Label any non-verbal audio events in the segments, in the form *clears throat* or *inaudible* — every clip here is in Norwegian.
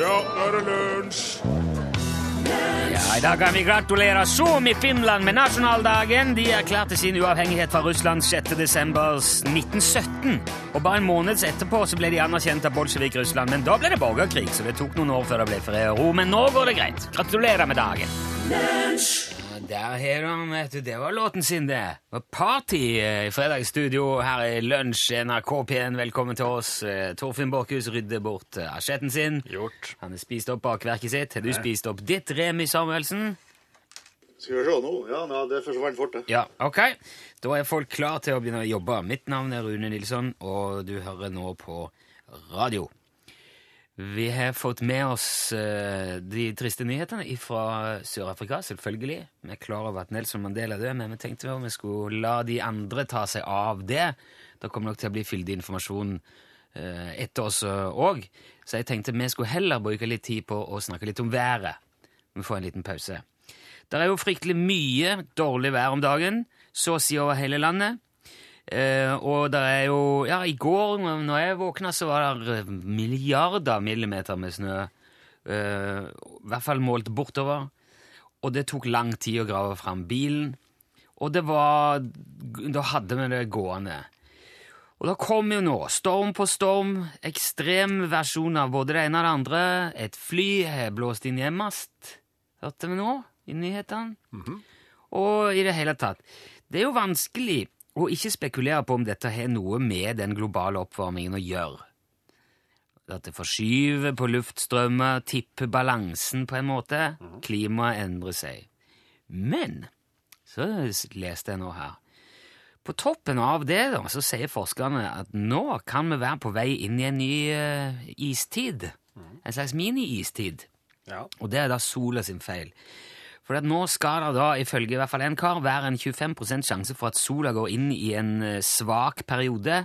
Ja, nå er det lunsj! Ja, I dag kan vi gratulere Suomi Finland med nasjonaldagen. De erklærte sin uavhengighet fra Russland 6. desember 1917. Og bare en måned etterpå så ble de anerkjent av Bolsjevik-Russland, men da ble det borgerkrig, så det tok noen år før det ble fred og ro. Men nå går det greit. Gratulerer med dagen. Ja, der har du vet du. Det var låten sin, det. Det var party eh, i fredagsstudio her i Lunsj NRK P1. Velkommen til oss. Eh, Torfinn Borchhus rydder bort eh, asjetten sin. Gjort. Han har spist opp bakverket sitt. Har du spist opp ditt, Remi Samuelsen? Skal vi se nå? Ja, nei, det forsvant fort, det. Ja, ok. Da er folk klar til å begynne å jobbe. Mitt navn er Rune Nilsson, og du hører nå på radio. Vi har fått med oss eh, de triste nyhetene fra Sør-Afrika, selvfølgelig. Vi er klar over at Nelson Mandela døde, men vi tenkte vi skulle la de andre ta seg av det. Det kommer nok til å bli fyldig informasjon eh, etter oss òg, så jeg tenkte vi skulle heller bruke litt tid på å snakke litt om været. Vi får en liten pause. Det er jo fryktelig mye dårlig vær om dagen, så å si over hele landet. Eh, og det er jo Ja, i går når jeg våkna, så var det milliarder millimeter med snø. Eh, I hvert fall målt bortover. Og det tok lang tid å grave fram bilen. Og det var Da hadde vi det gående. Og da kom jo nå storm på storm, ekstrem versjon av både det ene og det andre. Et fly har blåst inn i en mast, hørte vi nå i nyhetene. Og i det hele tatt. Det er jo vanskelig å ikke spekulere på om dette har noe med den globale oppvarmingen å gjøre. At det forskyver på luftstrømmer, tipper balansen på en måte. Klimaet endrer seg. Men så leste jeg nå her På toppen av det da, så sier forskerne at nå kan vi være på vei inn i en ny uh, istid. En slags mini-istid. Ja. Og det er da sola sin feil. For nå skal det da, ifølge i hvert fall en kar, være en 25% sjanse for at sola går inn i en eh, svak periode,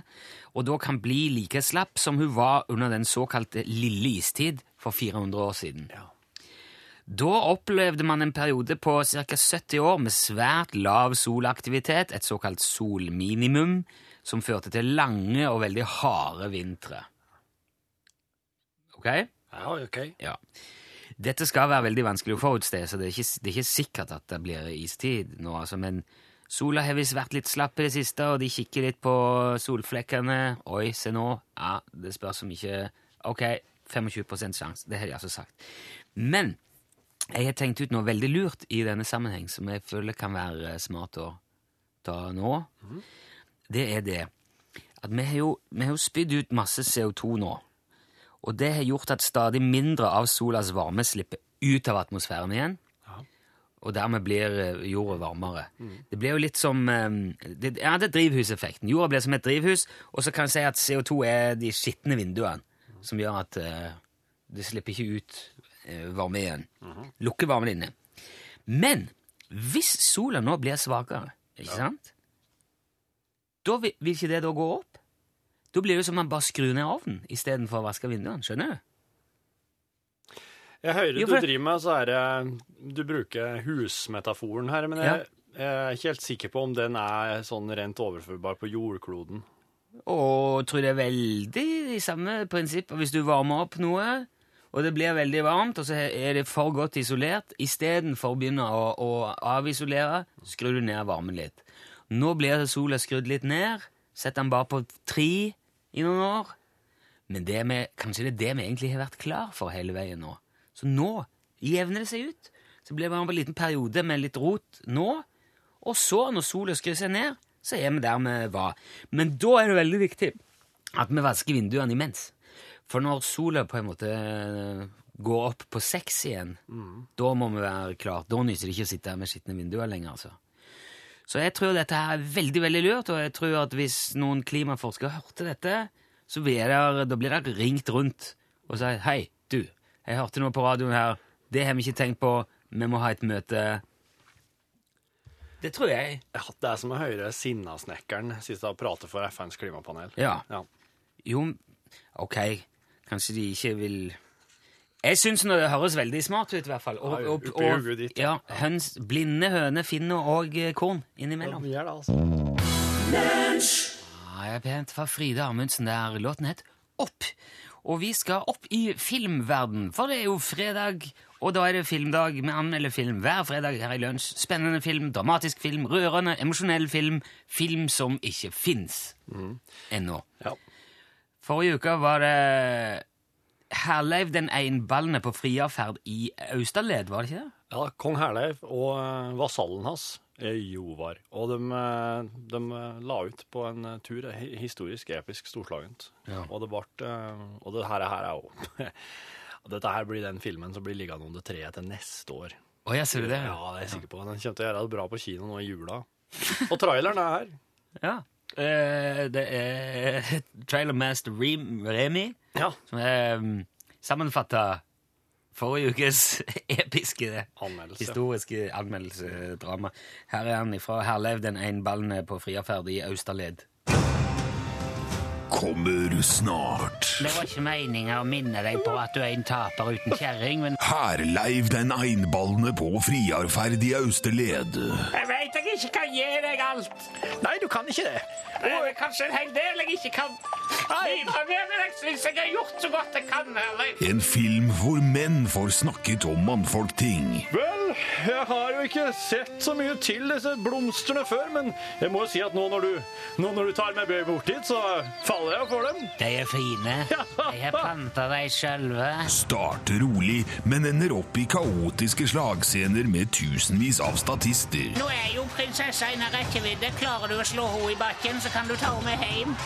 og da kan bli like slapp som hun var under den såkalte lille istid for 400 år siden. Da opplevde man en periode på ca. 70 år med svært lav solaktivitet, et såkalt solminimum, som førte til lange og veldig harde vintre. Ok? Ja, ok. Ja. Dette skal være veldig vanskelig å forutse, så det er, ikke, det er ikke sikkert at det blir istid nå, altså, men sola har visst vært litt slapp i det siste, og de kikker litt på solflekkene. Oi, se nå. Ja, det spørs om ikke Ok, 25 sjanse. Det har de altså sagt. Men jeg har tenkt ut noe veldig lurt i denne sammenheng, som jeg føler kan være smart å ta nå. Det er det at vi har jo, vi har jo spydd ut masse CO2 nå. Og det har gjort at stadig mindre av solas varme slipper ut av atmosfæren igjen. Og dermed blir eh, jorda varmere. Det blir jo litt som eh, det, Ja, det er drivhuseffekten. Jorda blir som et drivhus, og så kan jeg si at CO2 er de skitne vinduene som gjør at uh, det slipper ikke ut uh, varme igjen. Lukker varmen inne. Men hvis sola nå blir svakere, ikke sant? Da vil, vil ikke det da gå opp? Da blir det som om man bare skrur ned ovnen istedenfor å vaske vinduene. Skjønner du? Jeg hører Jo, du driver med så er det Du bruker husmetaforen her, men jeg, jeg er ikke helt sikker på om den er sånn rent overførbar på jordkloden. Og tror det er veldig de samme prinsipp. Hvis du varmer opp noe, og det blir veldig varmt, og så er det for godt isolert, istedenfor å begynne å, å avisolere, skrur du ned varmen litt. Nå blir sola skrudd litt ned. Sett den bare på tre i noen år. Men det med, kanskje det er det vi egentlig har vært klar for hele veien nå. Så nå jevner det seg ut. Så blir det bare en liten periode med litt rot nå, og så, når sola skrur seg ned, så er vi der vi var. Men da er det veldig viktig at vi vasker vinduene imens. For når sola på en måte eh, går opp på seks igjen, da må vi være klare. Da nyter det ikke å sitte her med skitne vinduer lenger, altså. Så jeg tror dette her er veldig, veldig lurt, og jeg tror at hvis noen klimaforskere hørte dette, så blir det, da blir det ringt rundt og sagt hei, du, jeg hørte noe på radioen her, det har vi ikke tenkt på, vi må ha et møte. Det tror jeg. Ja, Det er som å høre Sinnasnekkeren sitte og prate for FNs klimapanel. Ja. Ja. Jo, ok, kanskje de ikke vil Jeg syns nå det høres veldig smart ut, i hvert fall. Og, Ja, og, og, ditt, ja, høns, blinde høne finner òg korn innimellom. Ja, det, altså. Ah, jeg er pent fra Frida Amundsen der. Låten het Opp. Og vi skal opp i filmverden, for det er jo fredag, og da er det filmdag. Vi anmelder film hver fredag her i Lunsj. Spennende film, dramatisk film, rørende, emosjonell film. Film som ikke fins ennå. Ja. Forrige uke var det Herleiv den einballende på friavferd i Austerled, var det ikke det? ja kong Herleiv og eh, vasallen hans, eh, Jovar. Og de, eh, de eh, la ut på en tur, historisk, episk, storslagent. Ja. Og det ble Og det her, her er òg *laughs* Dette her blir den filmen som blir liggende under treet til neste år. Å jeg ser det? Ja, det er jeg sikker på. Den kommer til å gjøre det bra på kino nå i jula. Og traileren er her. Ja. Eh, det er Trailer Master Rem Remi, Ja. som er um, sammenfatta forrige ukes *laughs* episke Anmeldelse. historiske anmeldelsedrama. Her er han ifra Herleiv den einballende på friaferd i Austerled. Kommer snart. Det var ikke meninga å minne deg på at du er en taper uten kjerring, men Herleiv den einballende på friarferdige i Austerled. Jeg veit jeg ikke kan gi deg alt. Nei, du kan ikke det. Det er kanskje en hel del jeg ikke kan bidra med, men jeg syns jeg har gjort så godt jeg kan. Herleiv. En film hvor menn får snakket om mannfolkting. Vel, jeg har jo ikke sett så mye til disse blomstene før, men jeg må jo si at nå når du, nå når du tar meg bort hit, så faller jeg for dem. De er fine. Jeg har planta dem sjølve. Starter rolig, men ender opp i kaotiske slagscener med tusenvis av statister. Nå er jo prinsessa innen rekkevidde. Klarer du å slå henne i bakken, så kan du ta henne med hjem.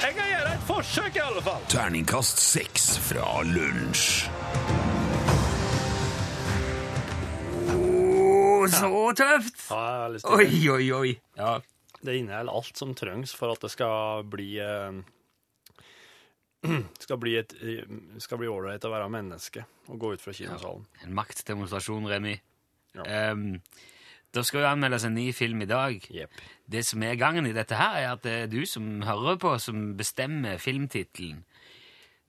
Jeg kan gjøre et forsøk i alle fall. Terningkast seks fra lunsj. Så tøft! Ja, jeg har lyst til Oi, det. oi, oi. Ja. Det inneholder alt som trengs for at det skal bli eh, *clears throat* skal bli et skal bli ålreit å være menneske og gå ut fra kinosalen. En maktdemonstrasjon, Remi. Ja. Um, det skal jo anmeldes en ny film i dag. Yep. Det som er gangen i dette her, er at det er du som hører på, som bestemmer filmtittelen.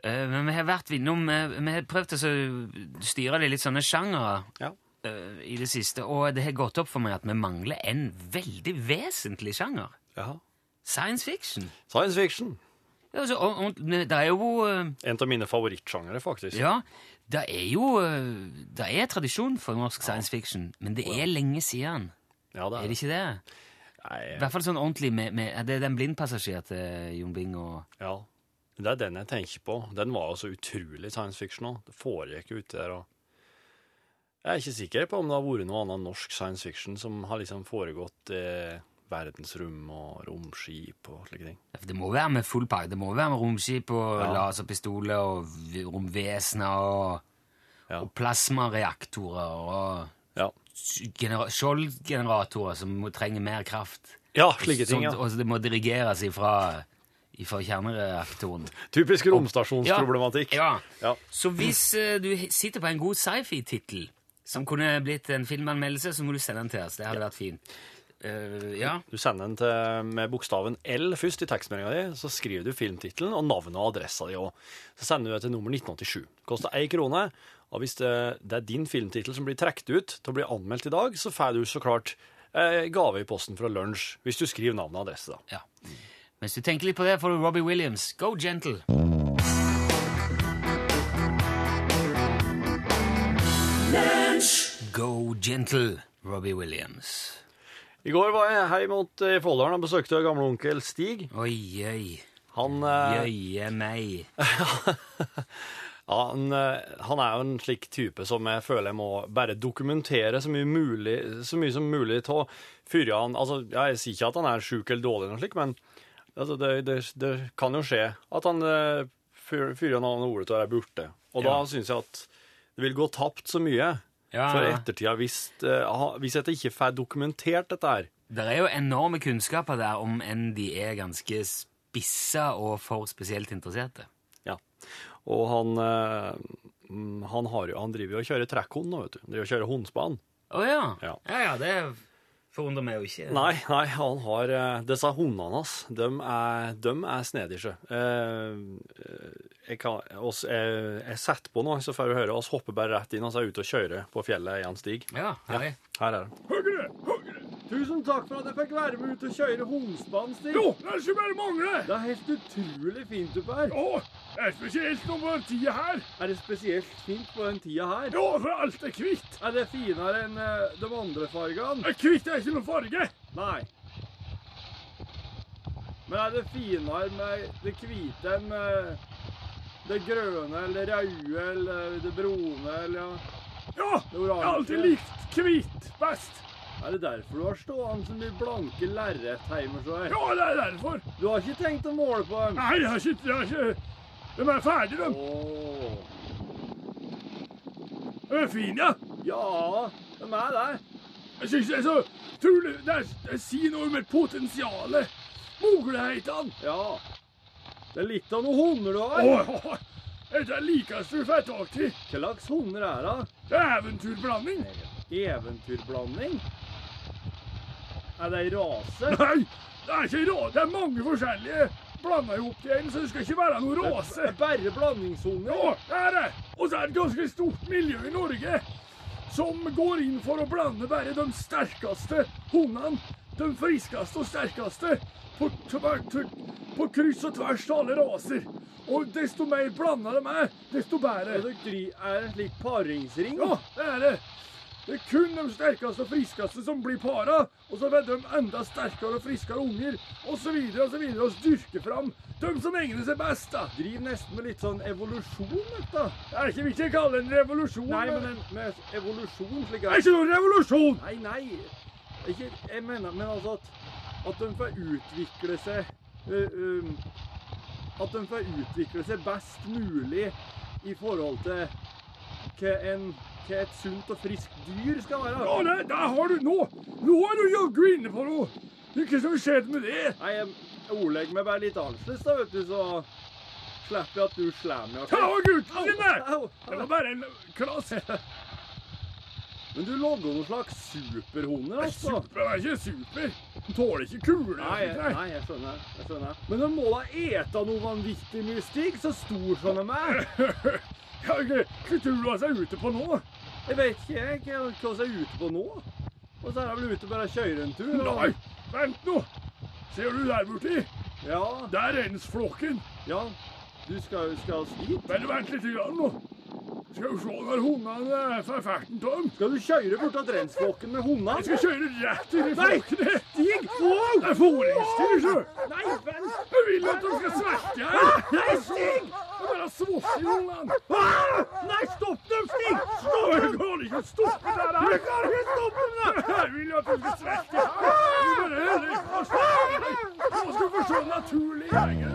Uh, men vi har vært innom Vi har prøvd å styre det i litt sånne sjangere Ja. Eh, i det siste, og det har gått opp for meg at vi mangler en veldig vesentlig sjanger. Ja. Science fiction. Science fiction. Ja, altså, og, og, det er jo uh, En av mine favorittsjangere, faktisk. Ja, det er jo uh, Det er tradisjon for norsk science fiction, men det er lenge siden. Ja, det Er er det ikke det? Nei, I hvert fall sånn ordentlig med, med Det er den blindpassasjer til Jon Bing og ja. Det er den jeg tenker på. Den var jo så utrolig science fiction òg. Det foregikk ute der og Jeg er ikke sikker på om det har vært noe annet norsk science fiction som har liksom foregått eh, verdensrom og romskip og slike ting. Det må være med full pakke. Det må være med romskip og Ja. laserpistoler og romvesener og, Ja. og plasmareaktorer og Ja, genera- skjoldgeneratorer som må, trenger mer kraft. ja slike ting, ja. Og det må dirigeres ifra, ifra kjernereaktoren. Typisk romstasjonsproblematikk. Ja. Ja. Så hvis uh, du sitter på en god sci-fi-tittel som kunne blitt en filmanmeldelse, så må du sende den til oss. Det hadde vært fint. Uh, ja. Du sender den til, med bokstaven L først i tekstmeldinga di, så skriver du filmtittelen og navnet og adressa di òg. Så sender du det til nummer 1987. Koster én krone. Og hvis det, det er din filmtittel som blir trukket ut til å bli anmeldt i dag, så får du så klart eh, gave i posten fra lunsj hvis du skriver navn og adresse. da. ja. Mens du tenker litt på det, får du Robbie Williams. Go gentle. Go gentle, Robbie Williams. I går var jeg heimot mot eh, Folldalen og besøkte gamle onkel Stig. Oi, oi. Han, eh, Jøye meg. *laughs* ja, han, eh, han er jo en slik type som jeg føler jeg må bare dokumentere så mye, mulig, så mye som mulig av før han Altså, jeg sier ikke at han er sjuk eller dårlig, eller noe slikt, men altså, det, det, det kan jo skje at han fyrer har ordet til å være borte. Og da Ja. syns jeg at det vil gå tapt så mye Ja, for ettertida hvis, uh, hvis jeg ikke får dokumentert dette her. Det er jo enorme kunnskaper der, om enn de er ganske spissa og for spesielt interesserte. Ja. Og han, mm, han, har jo, han driver jo og kjører trekkhund nå, vet du. Driver og kjører hundspann. Å ja. Ja. ja. Ja, det forundrer meg jo ikke. Nei, nei, han har eh, Disse hundene hans, de er, de er snedige. Eh, eh, jeg, kan, oss, jeg, jeg setter på nå, så får du høre. oss hopper bare rett inn og så er ute og kjører på fjellet i en Stig. Ja, herlig. Her er det. Høyre, Tusen takk for at jeg fikk være med ut og kjøre Homsbanen, Stig. Jo, det skulle bare mangle! Det er helt utrolig fint oppe her. Jo, det er spesielt nå på den tida her. Er det spesielt fint på den tida her? Ja, for alt er hvitt. Er det finere enn eh, de andre fargene? Hvitt er ikke noen farge. Nei. Men er det finere med det hvite enn med det grønne eller røde eller det brune eller ja? Ja, jeg har alltid likt hvitt best. Er det derfor du har stående så mye blanke lerret hjemme hos deg? Ja, det er derfor. Du har ikke tenkt å måle på dem? Nei, jeg har ikke, jeg har ikke... De er ferdige, de. Åh. De er fine, ja. Ja, de er det. Jeg syns det er så utrolig... Det, er- det sier noe med potensialet. Mulighetene. Ja. Det er litt av noen hunder du har. Åh, dette er likest du får tak i. Hva slags hunder er det? Eventyrblanding. Eventyrblanding? Er det ei rase? Nei, det er ikke rase. Det er mange forskjellige blanda ihop til en, så det skal ikke være noe rase. Det er bare blandingshunder. Ja, det er det. Og så er det et ganske stort miljø i Norge som går inn for å blande bare de sterkeste hundene, de friskeste og sterkeste, på, på kryss og tvers av alle raser. Og desto mer blanda de er, desto bedre. Er det er slik paringsring? Ja, det er det. Det er kun de sterkeste og friskeste som blir para, og så vil de enda sterkere og friskere unger, så videre og så videre, og styrke fram de som egner seg best, da. Driver nesten med litt sånn evolusjon, dette. Det er ikke viktig å kalle det en revolusjon. Nei, men men en, med evolusjon slik det er ikke noen revolusjon! Nei, nei. Ikke, jeg mener, men altså at, at de får utvikle seg uh, um, At de får utvikle seg best mulig i forhold til hva, en, hva et sunt og friskt dyr skal være. Ja, nei, der har du nå! Nå er du jaggu inne på noe! Ikke som skjedde med det. Nei, jeg ordlegger meg bare litt annerledes, da, vet du, så slipper jeg at du slår meg. Ta av gutten din der! Det var bare en klass. Men du logger noen slags superhunder, altså. Super er ikke super. De tåler ikke kuler. Nei, nei, jeg skjønner. jeg skjønner. Men de må da ete noe vanvittig mye stig, så stor som de er. *laughs* Hva tror du han er ute på nå? Jeg vet ikke jeg, hva han er ute på nå. Og så er han vel ute og bare kjører en tur. og- Nei, vent nå. Ser du der borti? Ja, Der er Rensflokken. ja. Du skal, skal oss dit. Bare vent litt grann nå. Skal vi se når hundene fra ferten av dem. Skal du kjøre bort til rensflokken med hundene? Jeg skal kjøre rett inn i Nei, flokkene. Stig! Det er fôringstid, sjø. Nei, vent! Jeg vil at du skal svekke her. Nei, Stig! Jeg er bare svosser hundene. Ah! Nei, stopp dem, Stig! Stopp! Jeg kan ikke stoppe det her. Jeg kan ikke stoppe dem! Jeg vil at du skal svekke her. Du bare. Nå skal du få se naturlig greier.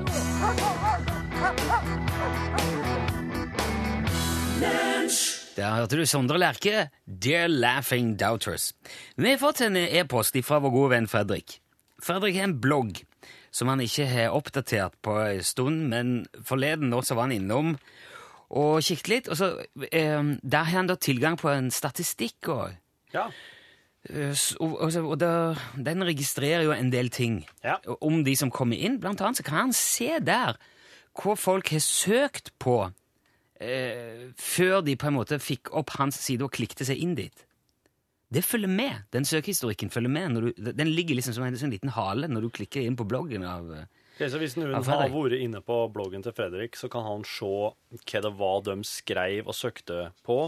Der hørte du Sondre Lerche, Dear Laughing Doubters. Vi har fått en e-post fra vår gode venn Fredrik. Fredrik har en blogg som han ikke har oppdatert på en stund, men forleden nå så var han innom og kikket litt, og så eh, Der har han da tilgang på en statistikk og Ja. Eh, Og, og, og da, den registrerer jo en del ting Ja. om de som kommer inn. Blant annet så kan han se der hva folk har søkt på eh, før de på en måte fikk opp hans side og klikte seg inn dit. Det følger med. Den søkehistorikken følger med. Når du, den ligger liksom som en sånn liten hale når du klikker inn på bloggen av okay, så Hvis noen har vært inne på bloggen til Fredrik, så kan han se hva det var de skrev og søkte på,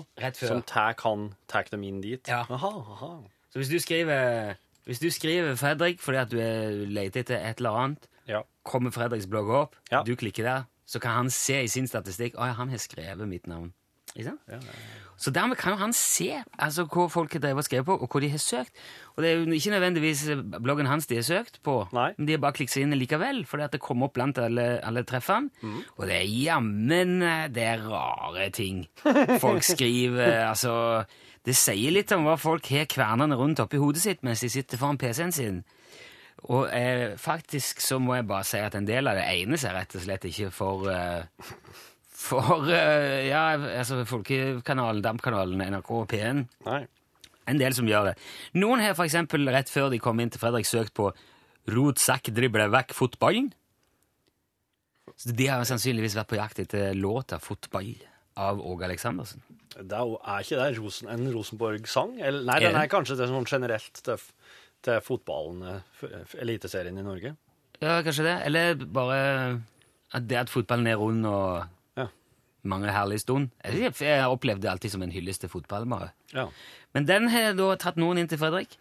som tar han tar dem inn dit. Ja. Aha, aha. Så hvis du skriver, hvis du skriver Fredrik fordi at du er leter etter et eller annet, Ja. kommer Fredriks blogg opp, Ja. du klikker der, så kan han se i sin statistikk at han har skrevet mitt navn. Ikke sant? Så dermed kan jo han se altså, hva folk har skrevet på, og hva de har søkt. Og det er jo ikke nødvendigvis bloggen hans de har søkt på, Nei. men de har bare klikket seg inn likevel, fordi at det kommer opp blant alle, alle treffene. Og det er jammen eh, det er rare ting folk *laughs* skriver. altså, det sier litt om hva folk har kvernene rundt oppi hodet sitt mens de sitter foran PC-en sin. Og eh, faktisk så må jeg bare si at en del av det egner seg rett og slett ikke for eh, For eh, ja, altså Folkekanalen, Dampkanalen, NRK og P1. Nei. En del som gjør det. Noen har for eksempel rett før de kom inn til Fredrik søkt på Rotsekk dribler vekk fotballen. Så de har sannsynligvis vært på jakt etter låta 'Fotball' av Åge Aleksandersen. Det er, er ikke det Rosen, en Rosenborg-sang? Nei, den er kanskje det sånn generelt tøff. Til fotballen, eh, f- eliteserien i Norge. Ja, kanskje det. Eller bare at det at fotballen er rund og Ja. mange herlige stund. Jeg opplevde det alltid som en hyllest til fotball. bare. Ja. Men den har da tatt noen inn til Fredrik.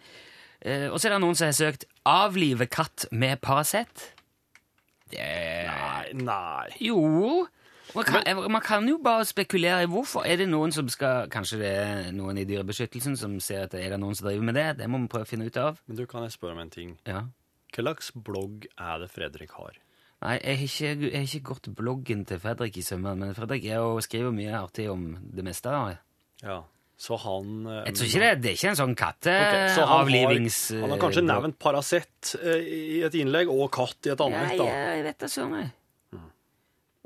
Eh, og så er det noen som har søkt 'avlive katt med Paracet'. Det Nei, nei. Jo. Man kan, man kan jo bare spekulere i hvorfor. Er det noen som skal Kanskje det er noen i Dyrebeskyttelsen som ser at det er det noen som driver med det? Det må vi prøve å finne ut av. Men du, kan jeg spørre om en ting? Ja. Hva slags blogg er det Fredrik har? Nei, jeg har ikke, jeg har ikke gått bloggen til Fredrik i sommer, men Fredrik er jo skriver mye artig om det meste. da. Ja. Så han eh, Jeg tror ikke det, det er ikke en sånn Ok, så han katteavlivings... Han har kanskje nevnt Paracet eh, i et innlegg, og katt i et annet. ja, da. jeg vet det, søren.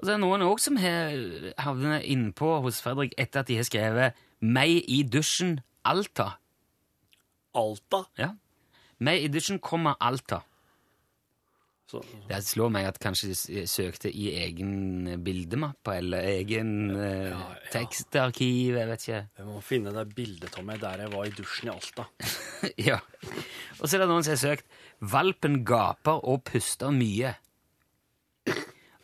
Og så er det noen òg som havner innpå hos Fredrik etter at de har skrevet 'Meg i dusjen, Alta'. Alta. Ja. Meg i dusjen, komma Alta. Det slår meg at kanskje de søkte i egen bildemappe eller egen eh, tekstarkiv, jeg vet ikke. jeg må finne det bildet av meg der jeg var i dusjen i Alta. *laughs* ja. Og så er det noen som har søkt 'Valpen gaper og puster mye'.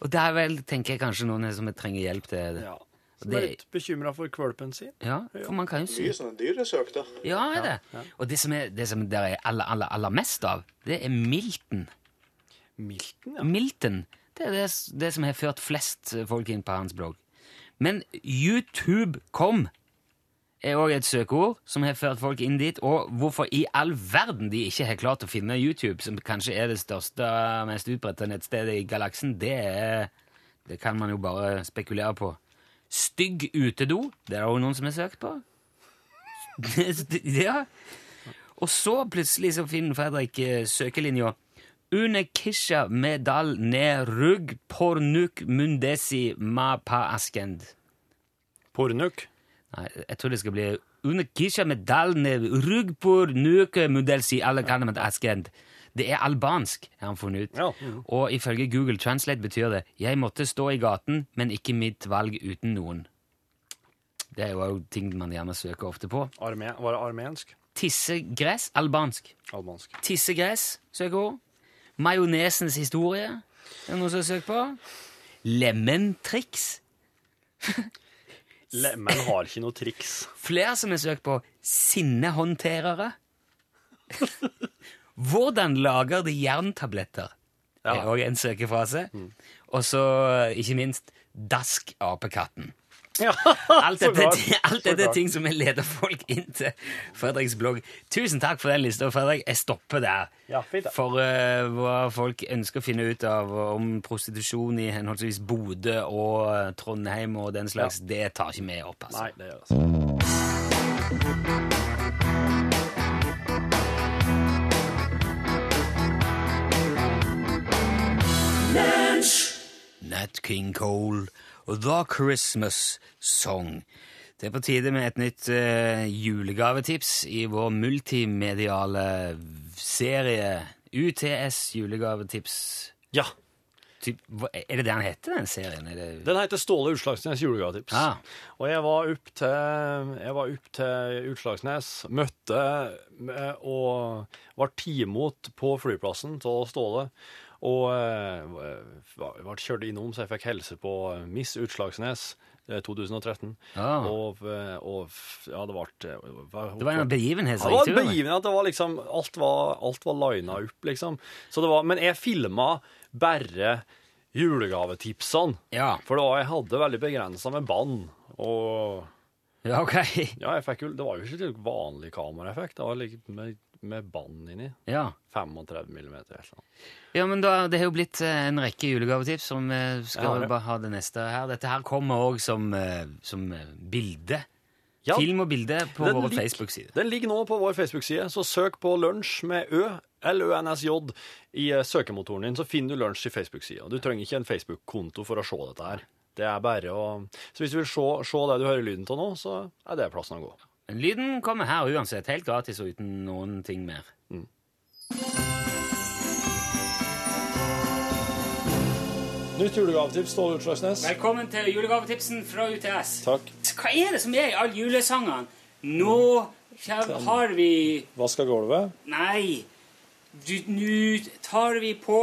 Og det er vel, tenker jeg, kanskje noen som trenger hjelp til det. Ja. Som er litt bekymra for kvalpen sin. Ja, for man kan jo sy. Mye sånne dyresøk, da. Ja, er det. Og det som, er, det som der er aller, aller, aller mest av, det er milten. Milten, ja. Milten. Det er det, det som har ført flest folk inn på hans blogg. Men YouTube.com er òg et søkeord som har ført folk inn dit. Og hvorfor i all verden de ikke har klart å finne YouTube, som kanskje er det største, mest utbredte nettstedet i galaksen, det, er, det kan man jo bare spekulere på. Stygg utedo, det er det òg noen som har søkt på. *laughs* ja. Og så plutselig så finner Fredrik eh, søkelinja Une kisha medal ne rugg pornuk mundesi ma pa askend. Pornuk. Nei, jeg tror det skal bli Une kisha medal ne rugg alle kan askend. Det er albansk, har han funnet ut. Ja. Og ifølge Google Translate betyr det 'Jeg måtte stå i gaten, men ikke mitt valg uten noen'. Det er jo ting man gjerne søker ofte på. Arme, var det armensk? Tissegress, albansk. Albansk. Tissegress, søkeord. Majonesens historie, er det noen som har søkt på. Lementriks. *laughs* Le, men har ikke noe triks. *laughs* Flere som har søkt på sinnehåndterere. *laughs* Hvordan lager de jerntabletter? Det er òg en søkefase. Og så, ikke minst, Dask-apekatten. *laughs* Ja, Alt dette, alt dette er ting som vi leder folk inn til Fredriks blogg. Tusen takk for den lista, Fredrik. Jeg stopper der. Ja, fint da. For uh, hva folk ønsker å finne ut av om prostitusjon i henholdsvis Bodø og eh, Trondheim og den slags, det tar ikke vi opp, altså. Nei, det gjør. Nat King Cole The Christmas Song. Det er på tide med et nytt uh, julegavetips i vår multimediale serie UTS julegavetips. Ja. Typ, hva, er det det han heter, den serien? Er det, Den heter Ståle Utslagsnes julegavetips. Ah. Og jeg var opp til, jeg var opp til Utslagsnes, møtte eh, og var timot på flyplassen til Ståle. Og jeg var- ble kjørt innom, så jeg fikk helse på Miss Utslagsnes eh, 2013. Ah. Og, eh, og ja, det ble det var en begivenhet. Ja, det var en begivenhet. Det var liksom, alt var, alt var lina opp, liksom. Så det var, men jeg filma bare julegavetipsene. Ja. For var, jeg hadde veldig begrensa med bånd. Og ja, ok. ja, jo, det var jo ikke et vanlig kamera jeg fikk. Det var like med, med bånd inni. Ja. 35 millimeter. eller noe. Ja, men da, Det har jo blitt eh, en rekke julegavetips, som vi skal Ja, bare ha det neste her. Dette her kommer òg som, eh, som eh, bilde. Ja. Film og bilde på Den vår Facebook-side. Den ligger nå på vår Facebook-side, så søk på lunsj med Ø, L-Ø-N-S-J, i eh, søkemotoren din, så finner du lunsj i Facebook-sida. Du trenger ikke en Facebook-konto for å se dette her. Det er bare å Så hvis du vil se, se det du hører lyden av nå, så er det plassen å gå. Lyden kommer her uansett, helt gratis og uten noen ting mer. Nytt julegavetips, Ståle Utslagsnes. Velkommen til julegavetipsen fra UTS. Takk. Hva er det som er i alle julesangene? Nå har vi Vaska gulvet. Nei. Nå tar vi på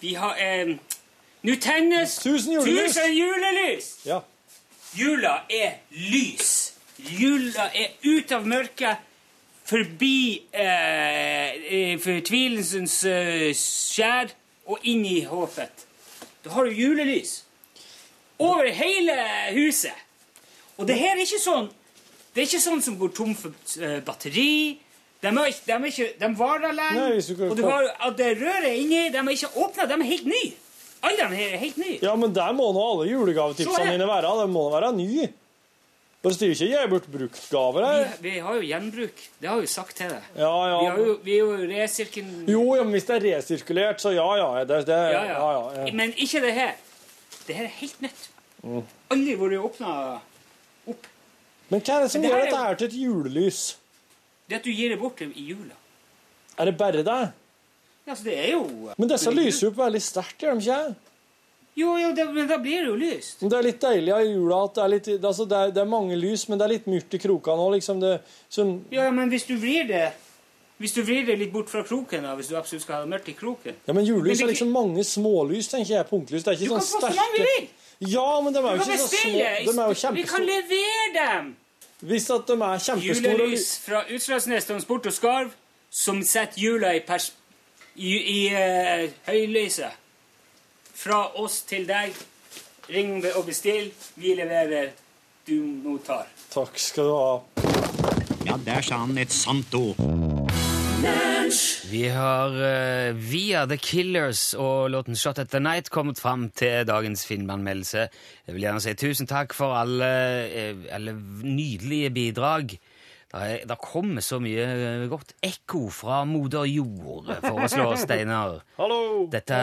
Vi har eh, Nå tennes Tusen julelys. tusen julelys! Ja. Jula er lys. Jula er ut av mørket, forbi eh, eh, fortvilelsens eh, skjær og inn i håpet. Da har du julelys over hele huset. Og det her er ikke sånn Det er ikke sånn som går tom for eh, batteri. De, er ikke, de, er ikke, de varer lenge. Nei, Og du har at det røret inni, de er ikke åpna. De er helt nye. Alle de her er helt nye. ja, men der må nå alle julegavetipsene dine være. De må være nye. Bare sier ikke gi bort bruktgaver her. Vi, vi har jo gjenbruk. Det har vi jo sagt til deg. Ja, Vi, ja. jo, vi er jo resirken... Jo, ja, men hvis det er resirkulert, så ja, ja. Det, det, Ja. Men ikke det her. Det her er helt nytt. Mm. Aldri vært åpna opp. Men hva er det som det gjør dette her til et julelys? Det at du gir det bort i jula. Er det bare det? Ja, så det er jo Men disse lyser jo opp veldig sterkt, gjør de ikke? Jo, jo, det, men da blir det jo lyst. Det er litt deilig av jula at det er, litt, altså det er, det er mange lys, men det er litt mørkt i krokene òg, liksom. Det, sånn, Ja, men hvis du vrir det Hvis du vrir det litt bort fra kroken, da, hvis du absolutt skal ha det mørkt i kroken ja, men julelys Men det- er liksom mange smålys, tenker jeg. Punktlys. Det er Du ikke kan sånn få så mange du vil! Ja, men de er jo ikke så små. De er jo Vi kan levere dem! Hvis at de er kjempestore Julelys fra Utslagsnes Transport og Skarv som setter jula i, pers i, i uh, høylyset. Fra oss til deg. Ring og bestill. Vi leverer. Du mottar. Takk skal du ha. Ja, der sa han et sant ord. Vi har uh, via The Killers og låten Shot at the Night kommet fram til dagens filmanmeldelse. Jeg vil gjerne si tusen takk for alle, eh, alle nydelige bidrag. Det, er, det kommer så mye eh, godt ekko fra moder jord, foreslår Steinar. Hallo! Dette,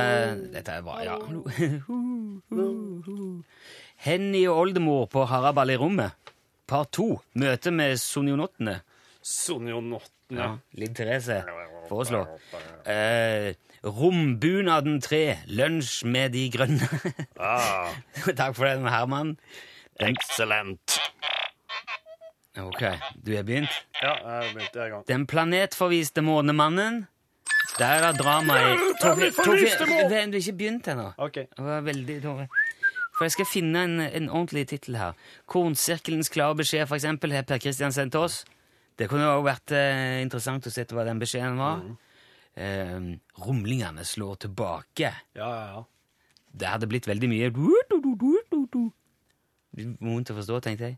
dette er bra, ja. *laughs* Henny og oldemor på Haraball i rommet. Part to. Møte med sonionottene. Sonionottene. Ja, Linn Therese foreslår. Eh, Rombunaden 3. Lunsj med de grønne. Ah, *laughs* Takk for den, Herman. excellent. Ok, du er begynt. Ja, jeg begynte i gang. Den planetforviste månemannen. Der er dramaet. drama i Torfinn, du ikke begynt ennå. Okay. Det var veldig dårlig. For jeg skal finne en, en ordentlig tittel her. Kornsirkelens klare beskjed, for eksempel, har Per Kristian sendt oss. Det kunne jo vært eh, interessant å se hva den beskjeden var. Eh, rumlingene slår tilbake. Ja, ja, ja. Det hadde blitt veldig mye Vondt å forstå, tenkte jeg.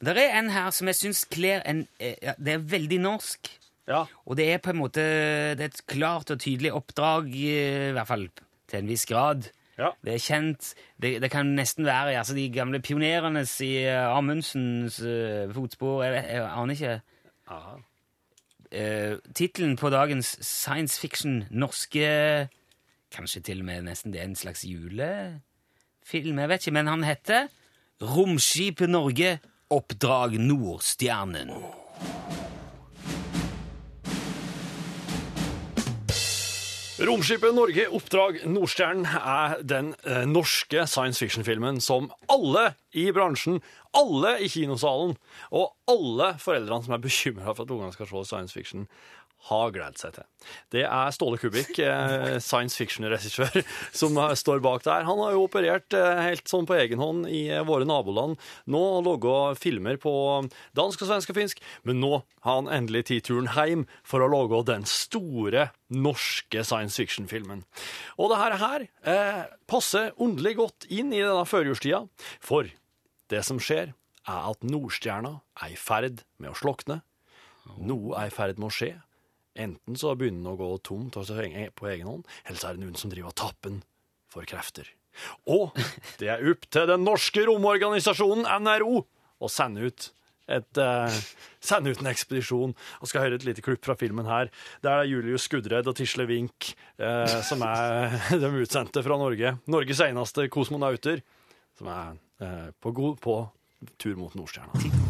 Men det er en her som jeg syns kler en eh, ja, Det er veldig norsk. Ja, Og det er på en måte det er et klart og tydelig oppdrag, eh, i hvert fall til en viss grad. ja. Det er kjent. Det, det kan nesten være altså, de gamle pionerenes i uh, Amundsens uh, fotspor. Jeg, jeg, jeg aner ikke. Aha. Uh, Tittelen på dagens science fiction norske Kanskje til og med nesten det er en slags julefilm, jeg vet ikke, men han heter Romskipet Norge Oppdrag Nordstjernen. Romskipet Norge, oppdrag Nordstjernen, er den eh, norske science fiction-filmen som alle i bransjen, alle i kinosalen og alle foreldrene som er bekymra for at ungene skal se science fiction, har gledet seg til. Det er Ståle Kubikk, eh, science fiction-regissør, som står bak der. Han har jo operert eh, helt sånn på egen hånd i eh, våre naboland. Nå laga filmer på dansk og svensk og finsk, men nå har han endelig tatt turen hjem for å lage den store norske science fiction-filmen. Og det her eh, passer underlig godt inn i denne førjulstida, for det som skjer, er at Nordstjerna er i ferd med å slokne. Noe er i ferd med å skje. Enten så begynner den å gå tom til på egen hånd, eller så er det noen som driver og tapper for krefter. Og det er opp til den norske romorganisasjonen NRO å sende ut et, eh, sende ut en ekspedisjon. Og skal høre et lite klipp fra filmen her. Der er Julius Skudredd og Tisle Wink eh, som er *laughs* de utsendte fra Norge. Norges eneste kosmonauter som er eh, på, god, på tur mot Nordstjerna.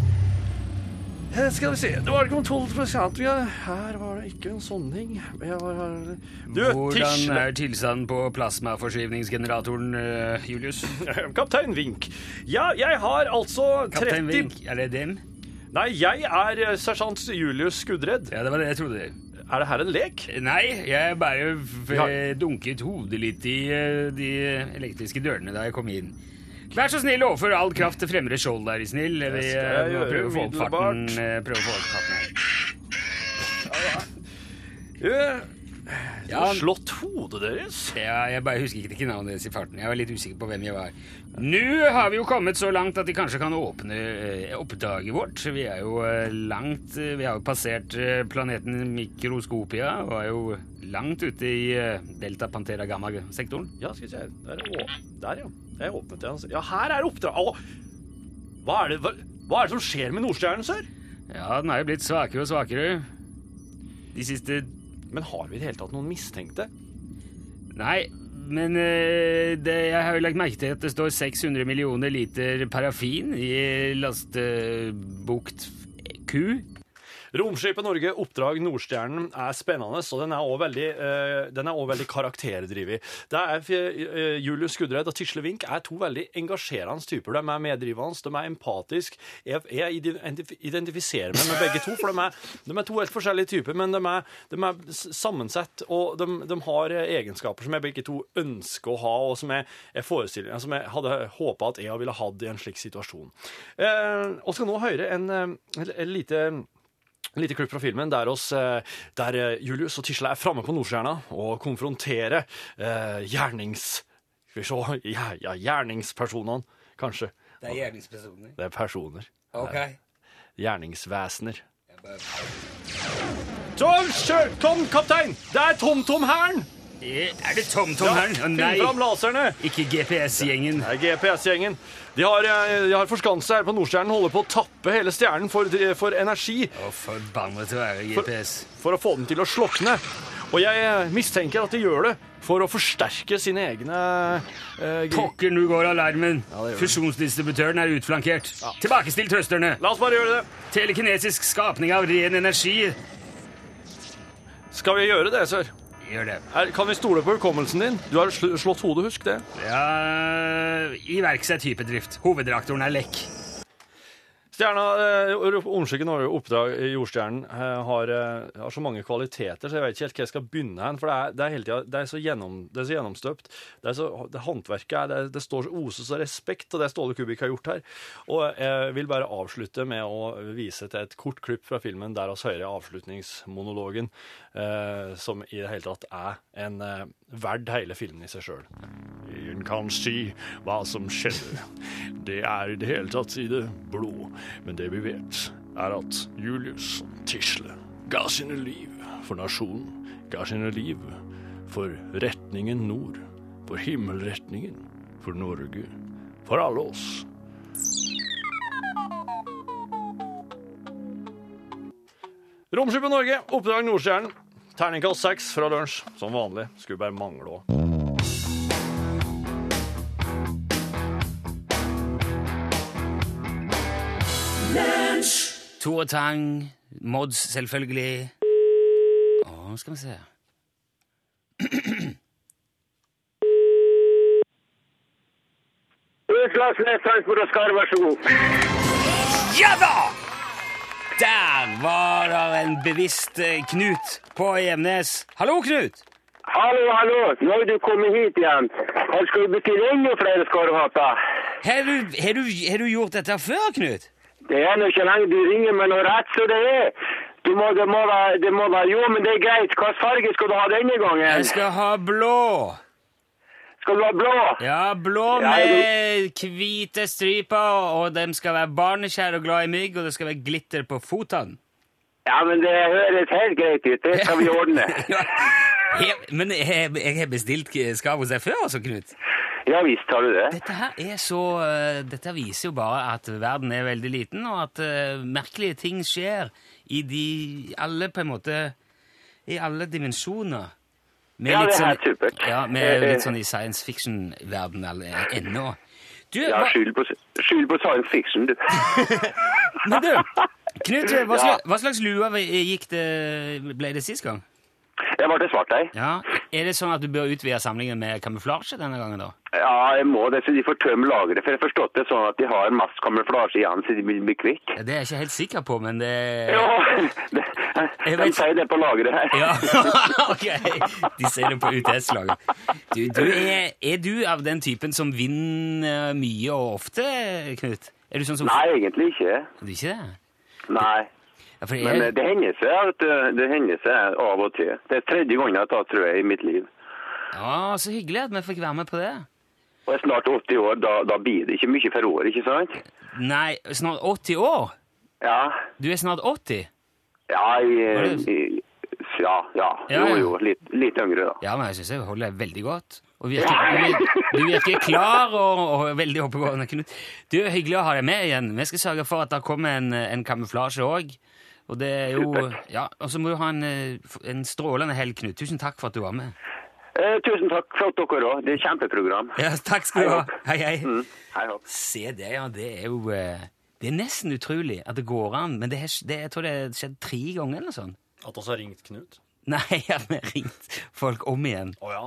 Eh, Skal vi se, det var ikke om 12 ja. Her var det ikke en sånn du, Hvordan er tilstanden på plasmaforskyvningsgeneratoren, eh, Julius? *laughs* Kaptein Vink. Ja, jeg har altså 30 Kaptein Vink, er det dem? Nei, jeg er eh, sersjant Julius Skuddredd. Ja, det var det jeg trodde. er det her en lek? Nei, jeg bare dunket hodet litt i de elektriske dørene da jeg kom inn. Vær så snill, overfør all kraft til fremre skjold, er de snill. Vi eh, må prøve å få opp farten. eh, Prøve å få opp farten her. Ja. Du Ja. har slått hodet deres. Ja, jeg bare husker ikke ikke navnet deres i farten. Jeg var litt usikker på hvem jeg var. Nå har vi jo kommet så langt at de kanskje kan åpne eh, oppdraget vårt. Vi er jo eh, langt eh, Vi har jo passert planeten Mikroskopia og er jo langt ute i Delta Pantera Gamma-sektoren. Ja, skal vi se. Der, er å- der ja. Jeg åpnet den. Ja, her er oppdraget. Hva er, det, hva, hva er det som skjer med Nordstjernen, sør? Ja, den er jo blitt svakere og svakere. De siste Men har vi i det hele tatt noen mistenkte? Nei, men eh, det, jeg har jo lagt merke til at det står 600 millioner liter parafin i lastebukt Q. Romskipet Norge, oppdrag Nordstjernen, er spennende, og den er også veldig, eh, også veldig karakterdrivet. Det er, eh, Julius Skudred og Tisle Wink er to veldig engasjerende typer. De er meddrivende, de er empatiske. Jeg, jeg identifiserer meg med begge to, for de er, de er to helt forskjellige typer, men de er, de er sammensett, og de, de har eh, egenskaper som jeg begge to ønsker å ha, og som jeg, jeg forestiller som jeg hadde håpet at jeg ville hatt i en slik situasjon. Eh, skal nå høre en, eh, en, en lite lite klipp fra filmen der, oss, eh, der eh, Julius og Tisle er framme på Nordstjerna og konfronterer eh, gjernings... Skal vi se *laughs* ja, ja, Gjerningspersonene, kanskje. Det er gjerningspersoner. Det er personer. Ok. Gjerningsvesener. Tom, kjør! Tom, kaptein! Det er TomTom-hæren! Er det TomTom her? Finn nei, fram laserne! ikke GPS-gjengen. Det er GPS-gjengen. De har, eh, har forskanset her på Nordstjernen, holder på å tappe hele stjernen for, for energi. Å, forbannet å være GPS. for å få den til å slokne. Og jeg eh, mistenker at de gjør det for å forsterke sine egne eh, Pokker, nå går alarmen. Ja. Fusjonsdistributøren er utflankert. Tilbakestill trøsterne. La oss bare gjøre det. Telekinesisk skapning av ren energi. Skal vi gjøre det, sør? Gjør det. Her, kan vi stole på hukommelsen din? Du har slått hodet, husk det. Ja, iverksett hyperdrift. Hovedreaktoren er lekk. Stjerna, eh, har jo oppdrag i Jordstjernen eh, har, eh, har så mange kvaliteter, så jeg vet ikke helt hva jeg skal begynne hen. For det er, det er hele tida det gjennom, det er så gjennomstøpt. Det er så, det Håndverket er, det, det står så oses av respekt, og det Ståle Kubikk har gjort her. Og jeg vil bare avslutte med å vise til et kort klipp fra filmen der oss hører avslutningsmonologen, eh, som i det hele tatt er en eh, verd hele filmen i seg sjøl. Ingen kan si hva som skjedde. Det er i det hele tatt i det blå. Men det vi vet, er at Julius Tisle ga sine liv for nasjonen. Ga sine liv for retningen nord. For himmelretningen. For Norge. For alle oss. Romskipet Norge, oppdrag Nordstjernen. Terningkast seks fra lunsj, som vanlig. Skulle bare mangle òg. To og Tang, Mods selvfølgelig. Å, skal vi se. Ja da! Der var det en bevisst eh, Knut på Gjemnes. Hallo, Knut! Hallo, hallo. Nå er du kommet hit igjen. Her skal du bestille enda flere skarvhatter. Har du, har, du, har du gjort dette før, Knut? Det er nå ikke lenge du ringer med noe rett, så det er. Du må, det, må være, det må være Jo, men det er greit. Hvilken farge skal du ha denne gangen? Jeg skal ha blå. Skal du ha blå? Ja, blå Ja, med hvite striper, og de skal være barnekjære og glad i mygg, og det skal være glitter på fotene. Ja, men det høres helt greit ut. Det skal vi ordne. *laughs* Ja, men jeg, jeg har bestilt skav hos deg før, altså, Knut. Ja visst har du det. Dette her er så eh, Dette viser jo bare at verden er veldig liten, og at uh, merkelige ting skjer i de alle på en måte I alle dimensjoner. Med Ja, det er sånn- supert. Ja, med Eh, litt sånn i science fiction-verden ennå. Du, Ja, skyld på, skyld på science fiction, du. *laughs* men du, Knut, hva *laughs* slags, hva slags lue gikk det, ble det sist gang? Jeg var til deg. Ja, Er det sånn at du bør utvide samlingen med kamuflasje denne gangen, da? Ja, jeg må det, så de får tømme lageret. For jeg har forstått det sånn at de har masse kamuflasje igjen, så de vil bli kvitt. Ja, Det er jeg ikke helt sikker på, men det Ja, *laughs* det, De vet- sier det på lageret her. Ja, *laughs* ok. De sier det på UTS-lageret. Du, du er, er du av den typen som vinner mye og ofte, Knut? Er du sånn som Nei, egentlig ikke. Er Du ikke det? Nei. Ja, Men eh, jeg, det hender seg at eh, det hender seg av og til. Det er tredje gangen jeg har tatt, tror jeg, i mitt liv. ja, så hyggelig at vi fikk være med på det. Og jeg er snart 80 år, da, da blir det ikke mye for året, ikke sant? Nei, snart 80 år? Ja. Du er snart 80? Ja, jeg, det- Ja, ja. Ja, Jo, jo. Litt, litt yngre, da. Ja, men jeg syns jeg holder deg veldig godt. Og *laughs* virker, du, vir- du virker klar og, og veldig oppegående. Knut. Du, Hyggelig å ha deg med igjen. Vi skal sørge for at det kommer en, en kamuflasje òg. Og det er jo Ja, og så må du ha en, eh, en strålende helg, Knut. Tusen takk for at du var med. Eh, tusen takk for at dere òg. Det er et kjempeprogram. Ja, takk skal du ha. Hei, hei. Mm. Hei. Se det, ja. Det er jo eh, Det er nesten utrolig at det går an. Men det, har- det, jeg tror det har skjedd tre ganger eller sånn. At vi har ringt Knut? Nei, *laughs* vi har ringt folk om igjen. Å ja.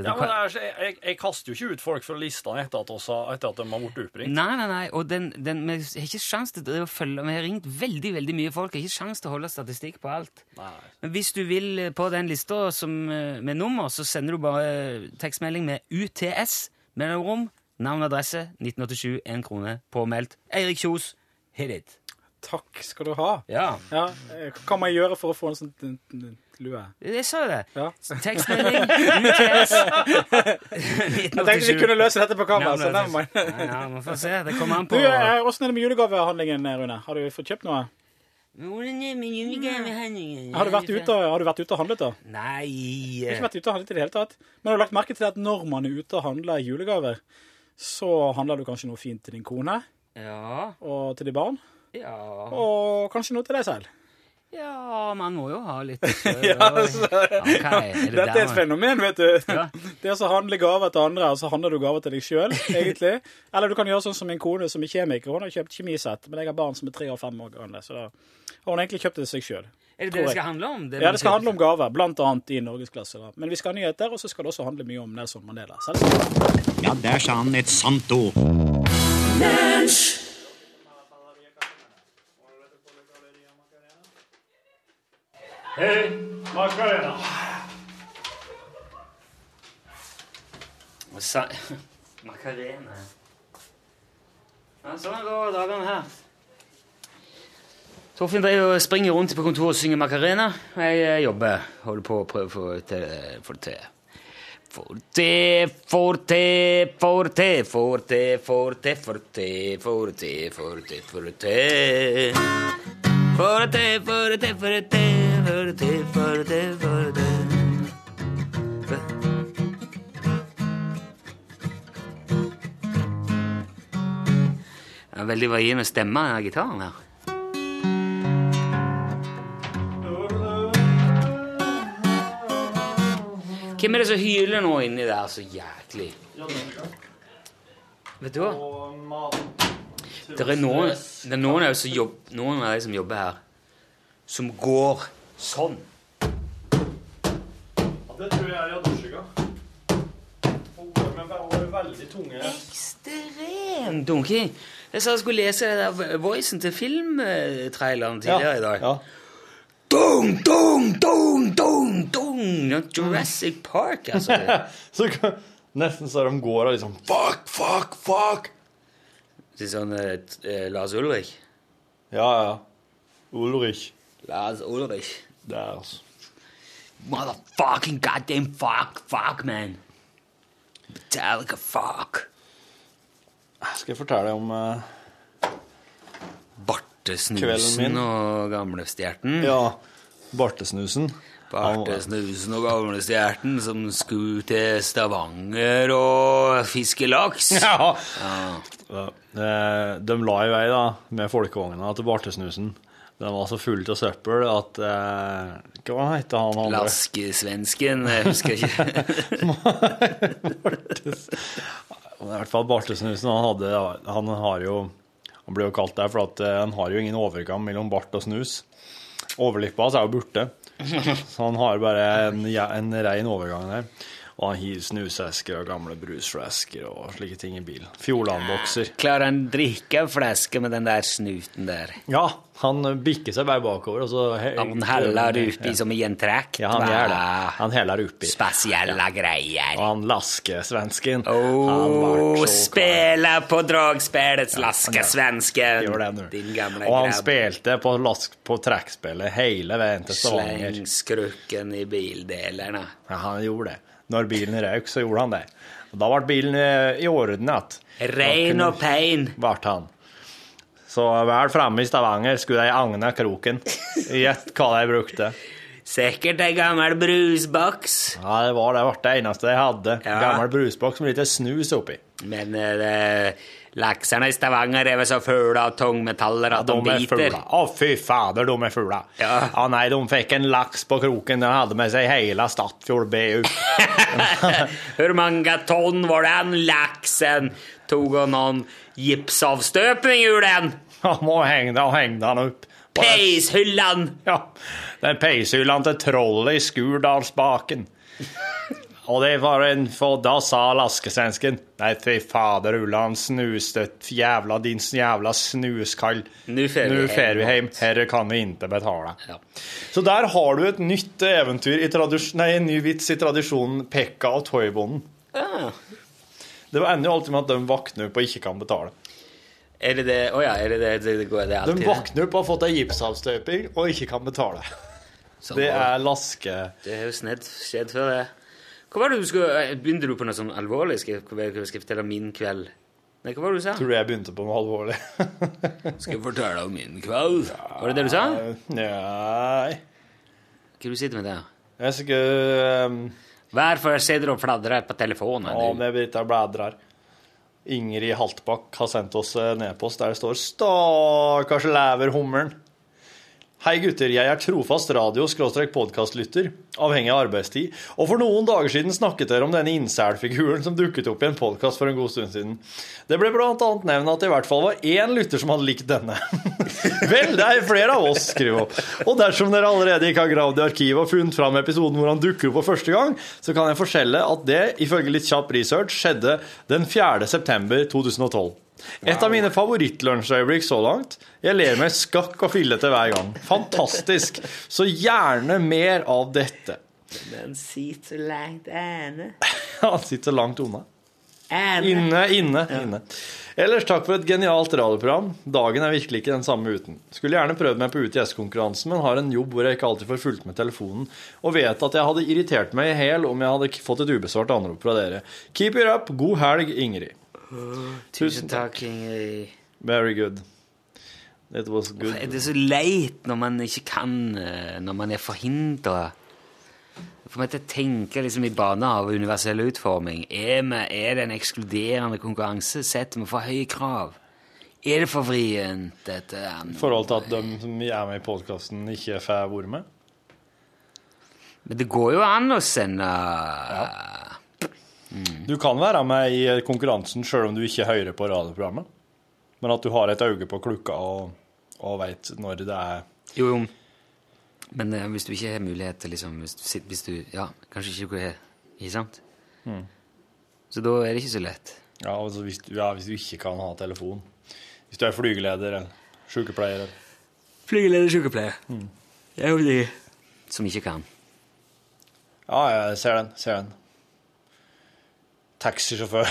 Ja, men det er, jeg, jeg, kaster jo ikke ut folk fra listene etter at, etter at de har blitt oppringt. Nei, nei, nei, og den, den, vi har ikke sjans til å følge Vi har ringt veldig veldig mye folk. Vi har ikke sjans til å holde statistikk på alt. Nei. Men hvis du vil eh, på den lista som, eh, med nummer, så sender du bare eh, tekstmelding med UTS, mellomrom, navn og adresse, 1987, én krone, påmeldt. Eirik Kjos, hit it. Takk skal du ha. Ja, Ja, Hva kan man gjøre for å få en sånn lue? jeg sa jo det. Ja. Tekstmelding, *laughs* UTS, Jeg tenkte vi kunne løse dette på kamera. så Navn og never mind. adresse. Ja, ja, vi får se. Det kommer an Du, på eh, Åssen er det med julegavehandlingen, Rune? Har du fått kjøpt noe? Har du vært ute, har du vært ute og handlet, da? Nei Ikke vært ute og handlet i det hele tatt. Men har du lagt merke til at når man er ute og handler julegaver, så handler du kanskje noe fint til din kone Ja, og til de barn, ja og kanskje noe til deg selv. Ja, man må jo ha litt selv. *laughs* Ja, altså, Ok, er det Dette er et fenomen, vet du. Ja. Det å handle gaver til andre, og så handler du gaver til deg sjøl, egentlig. Eller du kan gjøre sånn som min kone som er kjemiker. Hun har kjøpt kjemisett, men jeg har barn som er tre og fem år gamle, så da har hun egentlig kjøpt det til seg sjøl. Er det det det skal handle om? Ja, det skal handle om gaver, blant annet i norgesklasse. da. Men vi skal ha nyheter, og så skal det også handle mye om Nelson Mandela. Selvsagt. Ja, der sa han et sant ord. Sa Macarena. Ja, sånn går dagene her. Torfinn driver og springer rundt på kontoret og synger Macarena. Jeg eh, jobber. Holder på å prøve å få det til- få det te, for te, for te, for til, får. Får det til, får det til, får det til, får det til, får det til, får det til. Det er veldig varierende stemme, den gitaren her. Hvem er det som hyler nå inni der så jæklig? Vet du hva? Det er noen, det er noen, av, de som jobb, noen av de som jobber her, som går sånn. Det tror jeg er hun er veldig tunge. Ekstremt dunking. Jeg sa jeg skulle lese det der voicen til filmtraileren tidligere i dag. Ja. Dung, dung, dung, dung, dung! Jurassic Park, altså. *laughs* Så nesten så de går og liksom Fuck, fuck, fuck! Det er sånn eh, Lars Ulrich. Ja, ja. Ulrich. Lars Ulrich. Altså Motherfucking goddamn fuck, fuck, man. Metallica fuck. Skal jeg fortelle deg om Kvelden Bartesnusen og gamlestjerten. Ja, bartesnusen. Bartesnusen og gamle Stjerten som skulle til Stavanger og fiske laks. *laughs* Ja. Ja. Eh, De la i vei da, med folkevogna til bartesnusen. Den var så full av søppel at eh, Hva heter han andre? Laskesvensken, jeg *laughs* husker ikke. I hvert fall bartesnusen. Han, hadde, han har jo Han ble jo kalt det for at eh, han har jo ingen overgang mellom bart og snus. Overlippa hans er jo borte, så han har bare en, en rein overgang der. Og han hiver snusesker og gamle brusflasker og slike ting i bilen. Fjordlandbokser. Klarer han drikke en flaske med den der snuten der? Ja, han bikker seg bare bakover, og så Han heller oppi som i en trakt? Ja, han gjør det. Han heller oppi. Spesielle greier. Og han laskesvensken Åh, så på på ja, laskesvensken. Gjør det nå. Din gamle Og han grabb. spilte på, lask, på trekkspillet hele veien til Stavanger. Sleng skrukken i bildelene. Ja, han gjorde det. Når bilen røk, så gjorde han det. Og da ble bilen eh, i orden igjen. Rein og pein. Ble han. Så vel framme i Stavanger skulle de agne kroken. Gjett hva de brukte. Sikkert ei gammel brusboks. Ja, det var det, det eneste de hadde. Ja. Gammel brusboks med litt snus oppi. Men eh, det, laksene i Stavanger er vel så fulle av tungmetaller at de, De er biter. Å, Å, fy fader, de er fulle. Ja. nei, de fikk en laks på kroken. Den hadde med seg hele Stadfjord BU. *laughs* Hvor mange tonn var den laksen? Tog han noen gipsavstøpning ur den? Han må henge den, henge den opp. Peishyllan! Ja, den peishyllan til trollet i Skurdalsbaken. Og det var en For da sa laskesvensken Nei, fy fader, Ulland, snustøtt jævla din jævla snuskall. Nu fer vi hjem. Herre kan vi ikke betale. Ja. Så der har du et nytt eventyr i Nei, en ny vits i tradisjonen Pekka og Toybonden. Ja. Det var ender jo alltid med at de våkner opp og ikke kan betale. Er det det? Å ja, er det det? Det, det går det er De alltid det? våkner opp og har fått ei gipsavstøping og ikke kan betale. Sånn Det er laske... Det har jo skjedd før, det. Hva var det du skulle eh, Begynte du på noe sånn alvorlig? Skal jeg, skal jeg fortelle om min kveld? Nei, hva var det du sa? Tror du jeg begynte på noe alvorlig? *laughs* Skal jeg fortelle om min kveld? Var det det du sa? Nei Hva du sitter med der? Jeg skal um, Hvorfor sitter du og fladrer på telefonen? Ja, men jeg Brita bladrer. Ingrid Haltbakk har sendt oss en e-post der det står 'Stakkars leverhummeren'. Hei gutter, jeg er trofast radio-podkastlytter, avhengig av arbeidstid, og for noen dager siden snakket dere om denne incel-figuren som dukket opp i en podkast for en god stund siden. Det ble annet nevnt at det i hvert fall var én lytter som hadde likt denne. *laughs* Vel, det er flere av oss, skriver opp. Og dersom dere allerede ikke har gravd i arkivet og funnet fram episoden hvor han dukker opp for første gang, så kan jeg fortelle at det, ifølge litt kjapp research, skjedde den 4. september 2012. Et av mine favorittlunsjøyeblikk så langt. Jeg ler meg skakk og fillete hver gang. Fantastisk. Så gjerne mer av dette. Men sitter så langt ene. *laughs* Han sitter så langt unna. Inne. Inne, inne, inne. Ellers takk for et genialt radioprogram. Dagen er virkelig ikke den samme uten. Skulle gjerne prøvd meg på UTS-konkurransen, men har en jobb hvor jeg ikke alltid får fulgt med telefonen, og vet at jeg hadde irritert meg i hæl om jeg hadde fått et ubesvart anrop fra dere. Keep it up. God helg, Ingrid. Tusen takk, Ingrid. Very good. It was good. Det er så leit når man ikke kan eh, Når man er forhindra. For meg til å tenke liksom i baner av universell utforming. Er, vi, er det en ekskluderende konkurranse? Setter vi for høye krav? Er det for vrient, dette? I forhold til at de som er med i podkasten, ikke får være med? Men det går jo an å sende Du kan være med i konkurransen sjøl om du ikke hører på radioprogrammet. Men at du har et øye på klokka og, og veit når det er Jo, jo. Men eh, hvis du ikke har mulighet til liksom Hvis du, hvis du Ja, kanskje ikke du har Ikke sant? Mm. Så da er det ikke så lett. Ja, altså hvis, du, ja, hvis du ikke kan ha telefon. Hvis du er flygeleder eller sykepleier. eller- Flygeleder sykepleier. Det er jo de som ikke kan. Ja, jeg ser den. Ser den. Taxisjåfør.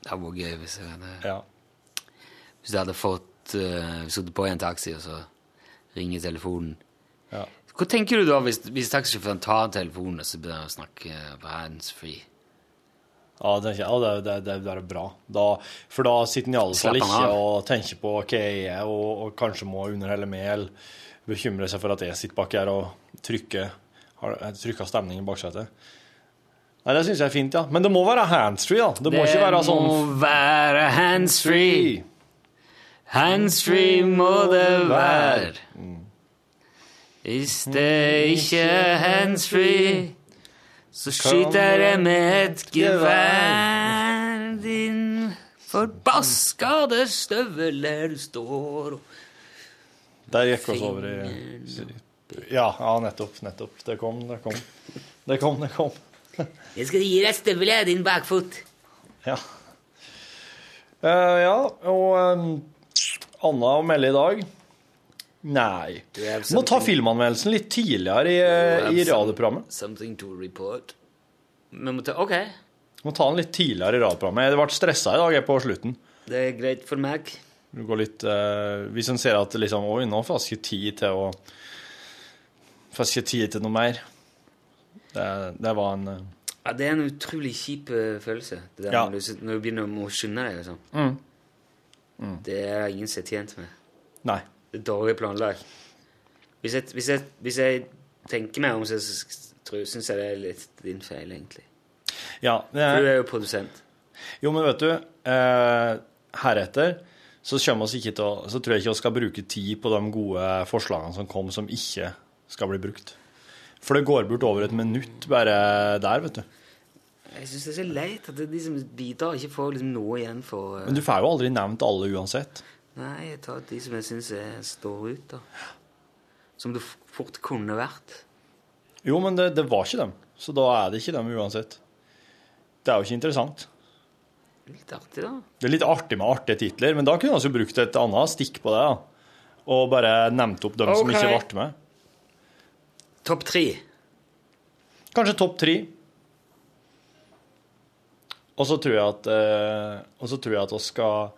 Det hadde vært gøy hvis jeg hadde ja. Hvis du hadde fått uh, sittet på i en taxi, og så ringer telefonen. Ja. Hva tenker du da hvis, hvis taxisjåføren tar telefonen og så begynner å snakke på handsfree? Ja, det, ja det, det, det er bra. Da, for da sitter han i alle fall ikke og tenker på hva jeg er, og, og kanskje må underholde meg, eller bekymre seg for at jeg sitter bak her og trykker, har, trykker stemningen i baksetet. Nei, det syns jeg er fint, ja. Men det må være handsfree, da. Det må ikke være sånn Det må være handsfree. Handsfree må det være. Hvis det ikke er handsfree, så skyter jeg med et gevær. Din forbaskede støvel der du står og Der gikk oss over i Ja, ja, nettopp. Nettopp. Det kom, det kom. Det kom, det kom. Jeg skal gi deg støvelet, din bakfot. Ja. Uh, ja, og um, Anna å melde i dag? Nei. Do Må ta filmanmeldelsen litt tidligere i, eh, i radioprogrammet. Something to report. Vi må ta OK. Må ta den litt tidligere i radioprogrammet. Jeg ble stressa i dag jeg, på slutten. Det er greit for meg. Går litt, uh, hvis en ser at liksom, oi, nå får jeg ikke tid til å Får jeg ikke tid til noe mer. Det, det var en eh, Ja, det er en utrolig kjip eh, følelse. Det der Ja. når, du, når du begynner å skynde deg Liksom. Mm. Mm. Det er ingen som er tjent med. Nei. Det er dårlig planlagt. Hvis jeg, hvis jeg, hvis jeg tenker meg om, så syns jeg det er litt din feil, egentlig. Ja, det For du er, er jo produsent. jo, men vet du eh, Heretter så, å, så tror jeg ikke vi skal bruke tid på de gode forslagene som kom, som ikke skal bli brukt. For det går bort over et minutt bare der, vet du. Jeg syns det er så leit at de som bidrar, ikke får liksom noe igjen for uh... Men du får jo aldri nevnt alle uansett. Nei, jeg tar de som jeg syns står ut, da. Som det fort kunne vært. Jo, men det, det var ikke dem, så da er det ikke dem uansett. Det er jo ikke interessant. Litt artig, da. Det er litt artig med artige titler, men da kunne vi brukt et annet stikk på det. da. Og bare nevnt opp dem som ikke ble med. Topp tre. Kanskje topp tre. Og så tror jeg at eh, Og så tror jeg at vi skal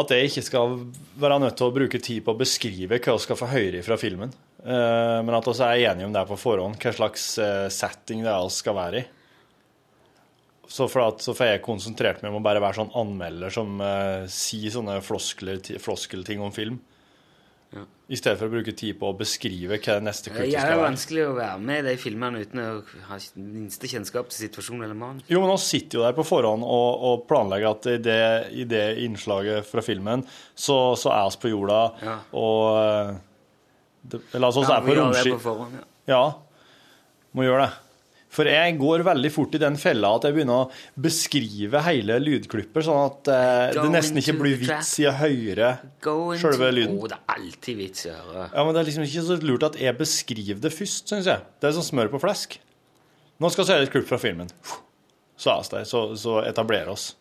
At jeg ikke skal være nødt til å bruke tid på å beskrive hva vi skal få høre fra filmen. Eh, men at vi er enige om det på forhånd, hva slags eh, setting det er vi skal være i. Så, at, så får jeg konsentrert meg om å bare være sånn anmelder som uh, sier sånne floskelting om film. I stedet for å bruke tid på å beskrive hva det neste Det kuttet er skal være. vanskelig å være med i de filmene uten å ha minste kjennskap til situasjonen eller manus. Jo, men han sitter jo der på forhånd og, og planlegger at i det, i det innslaget fra filmen, så, så er vi på jorda, Ja. og eh, det, Eller altså, vi Ja, er på det romskip. Ja, må gjøre det. For jeg går veldig fort i den fella at jeg begynner å beskrive hele lydklippet, sånn at eh, det nesten ikke blir vits i å høre sjølve lyden. Oh, det er alltid vits i å høre. Ja, men det er liksom ikke så lurt at jeg beskriver det først, syns jeg. Det er som smør på flesk. Nå skal vi se et klipp fra filmen. Så er vi så, så etablerer oss.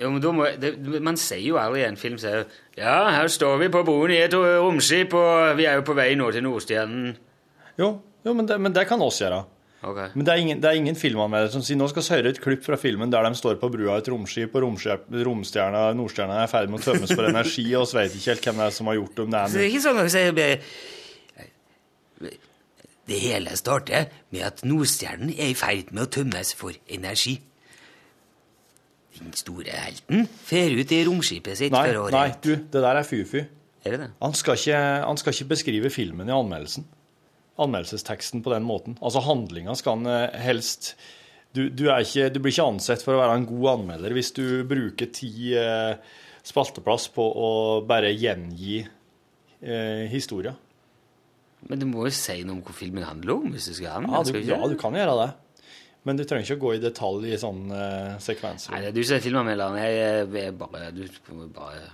Jo, men må, det, Man sier jo aldri i en film sier, Ja, her står vi på broen i et romskip, og vi er jo på vei nå til Nordstjernen. Jo, jo men, det, men det kan oss gjøre. Ok. Men det er ingen, det er ingen filmanmelder som sier nå skal vi høre et klipp fra filmen der de står på brua i et romskip, og romskip, romstjerna, Nordstjerna er i ferd med å tømmes for energi, og så vet ikke helt hvem det er som har gjort dem. om det Så det er ikke sånn at jeg sier bare Det hele starter med at Nordstjernen er i ferd med å tømmes for energi. Den store helten fer ut i romskipet sitt Nei, for å nei, du, det der er fy-fy. Han han skal ikke beskrive filmen i anmeldelsen. Anmeldelsesteksten på den måten. Altså handlinga skal han eh, helst du, du, er ikke, du blir ikke ansett for å være en god anmelder hvis du bruker ti eh, spalteplass på å bare gjengi eh, historia. Men du må jo si noe om hva filmen handler om. hvis du skal Ja, anmelde, du, skal ja, du kan gjøre det. Men du trenger ikke å gå i detalj i sånne eh, sekvenser. Nei, du som er filmanmelderen. Jeg jeg, jeg bare Du bare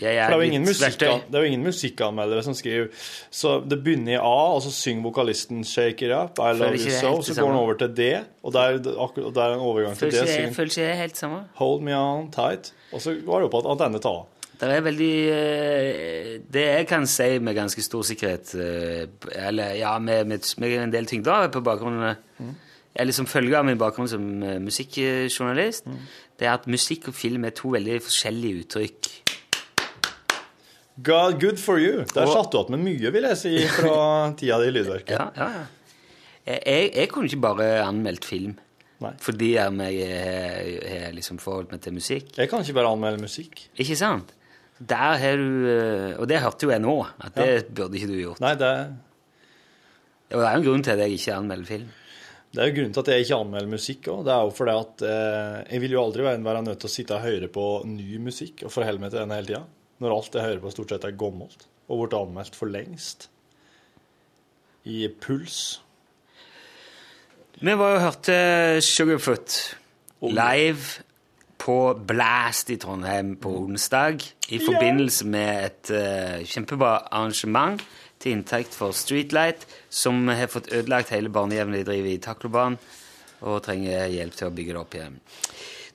det er jo ingen, litt musikk, det er jo ingen musikkanmeldere som skriver Så det begynner i A, og så synger vokalisten 'Shake It Up', 'I Love You So', så går han over til D, og det akkurat- og det er en overgang til D. jeg føler ikke det er helt samme. 'Hold Me On Tight', og så går det opp at antenne tar av. Det er veldig eh, Det jeg kan si med ganske stor sikkerhet eh, Eller ja, med, med, med en del tyngde på bakgrunnen Eller som følger av min bakgrunn som musikkjournalist, musikkjournalist, det er at musikk og film er to veldig forskjellige uttrykk. God, good for you. Der Og- satt du igjen med mye, vil jeg si, fra *laughs* tida di i lydverket. Ja, ja, ja. Jeg, jeg, kunne ikke bare anmeldt film Nei. fordi jeg har liksom forholdt meg til musikk. Jeg kan ikke bare anmelde musikk. Ikke sant? Der har du eh, Og det hørte jo jeg nå, at det burde ikke du gjort. Nei, det, Og det er jo en grunn til at jeg ikke anmelder film. det er jo grunnen til at jeg ikke anmelder musikk òg. Det er jo fordi at eh, jeg vil jo aldri være nødt til å sitte og høre på ny musikk og forholde meg til den hele tida. Når alt jeg hører på, stort sett er gammelt og ble anmeldt for lengst. I puls. Vi var jo hørte Sugarfoot live på Blast i Trondheim på onsdag i forbindelse med et uh, kjempebra arrangement til inntekt for Streetlight, som har fått ødelagt hele barnehjemmet de driver i Taklobanen, og trenger hjelp til å bygge det opp igjen.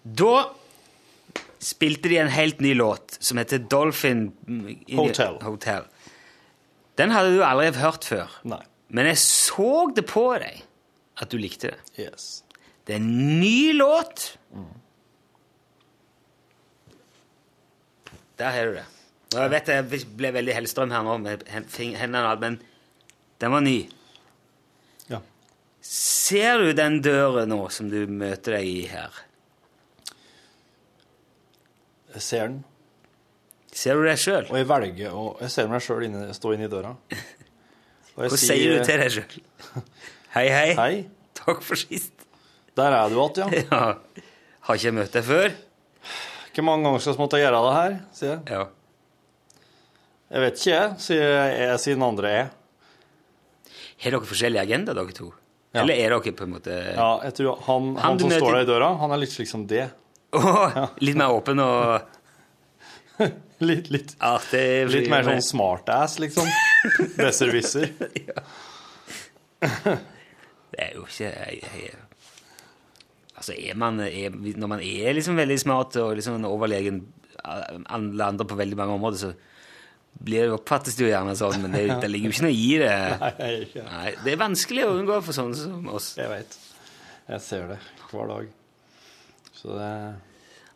Da spilte de en helt ny låt som heter Dolphin Hotel. Hotel. Den hadde du aldri hørt før. Nei. Men jeg så det på deg at du likte det. Yes. Det er en ny låt. Der har du det. Og jeg vet jeg ble veldig Hellstrøm her nå med hendene og alt, men den var ny. Ja. Ser du den døra nå som du møter deg i her? Jeg ser den, Ser du deg sjøl? og jeg velger å Jeg ser meg sjøl stå inne i døra. *laughs* Hva sier du til deg sjøl? Hei, hei. Hei, Takk for sist. der er du igjen, ja. *laughs* Ja. Har ikke møtt deg før? Hvor mange ganger skal vi måtte gjøre det her? sier jeg. Ja. Jeg vet ikke, jeg, sier jeg, sier den andre er. Har dere forskjellige agenda, dere to? Ja. Eller er dere på en måte Ja, jeg tror han, han, Han som står der i døra, han er litt slik som det. Åh, Litt mer åpen og *laughs* Litt, litt, artig? litt mer sånn smartass, liksom. Besserwisser. *laughs* Det er jo ikke jeg, jeg, Altså, er man er, Når man er liksom veldig smart og liksom overlegen alle andre på veldig mange områder, så blir det oppfattes det jo gjerne sånn, men det, det ligger jo ikke noe i det. *laughs* Nei, Det er vanskelig å unngå for sånne som oss. Jeg veit. Jeg ser det hver dag. Så det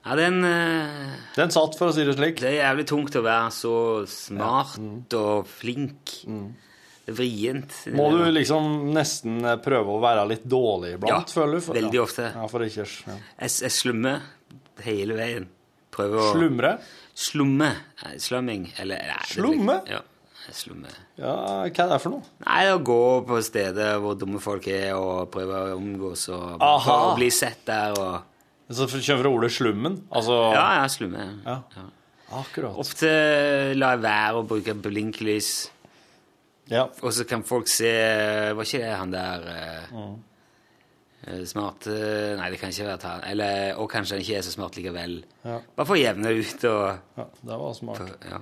Ja, den, eh, Den satt, for å si det slik. Det er jævlig tungt å være så smart og flink. Det er vrient. Må du liksom nesten prøve å være litt dårlig iblant, Ja, føler du? For- veldig ja. ofte. Ja, for ikke ja. Jeg, jeg slummer hele veien. Prøver å Slumre? Slumme. Slumming. Eller nei, det? Ja. Slumme. Ja, hva er det for noe? Nei, å gå på steder hvor dumme folk er, og prøve å omgås og, og bli sett der og Så kommer fra ordet slummen? Altså Ja, ja, slumme. Ja. Akkurat. Ofte lar jeg være å bruke blinklys, Ja. og så kan folk se Var ikke det han der eh, eh, smart eh, Nei, det kan ikke være han. Eller, og kanskje han ikke er så smart likevel. Ja. Bare for å jevne det ut og ja, det var smart. for, ja.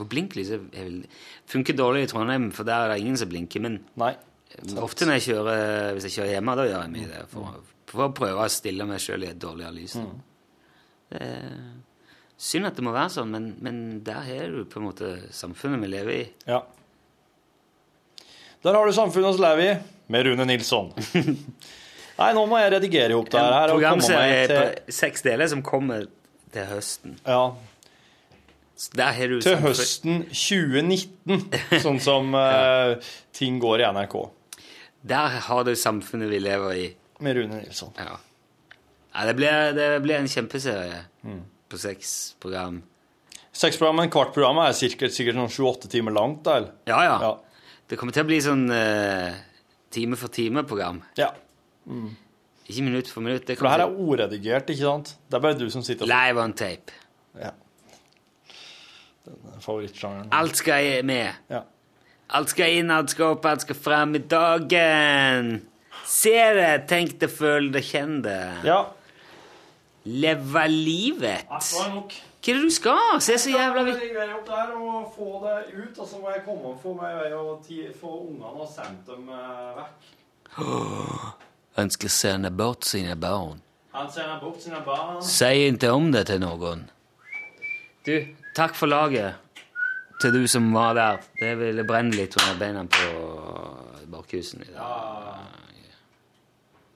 Og blinklys er er vel, funker dårlig i Trondheim, for der er det ingen som blinker. Men Nei. ofte når jeg kjører, hvis jeg kjører hjemme, da gjør jeg mye det. For, for å prøve å stille meg sjøl i et dårligere lys. Er synd at det må være sånn, men, men der har du på en måte samfunnet vi lever i. Ja. Der har du samfunnet vi lever i, med Rune Nilsson. *laughs* Nei, nå må jeg redigere opp det her. Programserie til, seks deler som kommer til høsten. ja, til samfunn- høsten 2019, *laughs* sånn som eh, ting går i NRK. Der har du samfunnet vi lever i. Med Rune Nilsson. Ja. ja det, blir, det blir en kjempeserie Mm. på seks program. Seks program, men hvert program er sikkert, sikkert sånn 28 timer langt, da, eller? Ja, ja. Ja. Det kommer til å bli sånn uh, time for time-program. ja. Ikke minutt for minutt. Det For det her er oredigert, ikke sant? Det er bare du som sitter og Live on tape. Ja. Den er favorittsjangeren. Alt skal med. Ja. Alt skal inn, alt skal opp, alt skal frem i dagen. Se det, tenk det, føl det, kjenn det. ja. Leve livet. Hva er det du skal? Se så jævla Jeg skal opp der og få det ut, og så må jeg komme og få meg i vei og få ungene og sendt dem eh, vekk. Ønsker sende bort sine barn. Han sender bort sine barn. Si ikke om det til noen. Du, takk for laget til du som var der. Det ville brenne litt under beina på bakhusen i dag.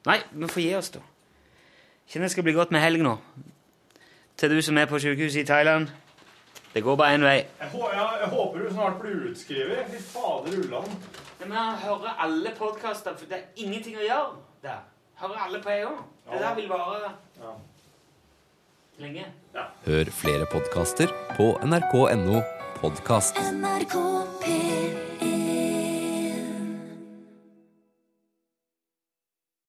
Nei, vi får gi oss, da. Kjenner det skal bli godt med helg nå. Til du som er på sykehuset i Thailand. Det går bare én vei. Jeg, hå- ja, jeg håper du snart blir utskrevet. Fy fader ulland. Men jeg hører alle podkaster, for det er ingenting å gjøre der. Hører alle på en gang. Det der vil vare Ja. lenge. Hør flere podkaster på nrk.no podkast. NRK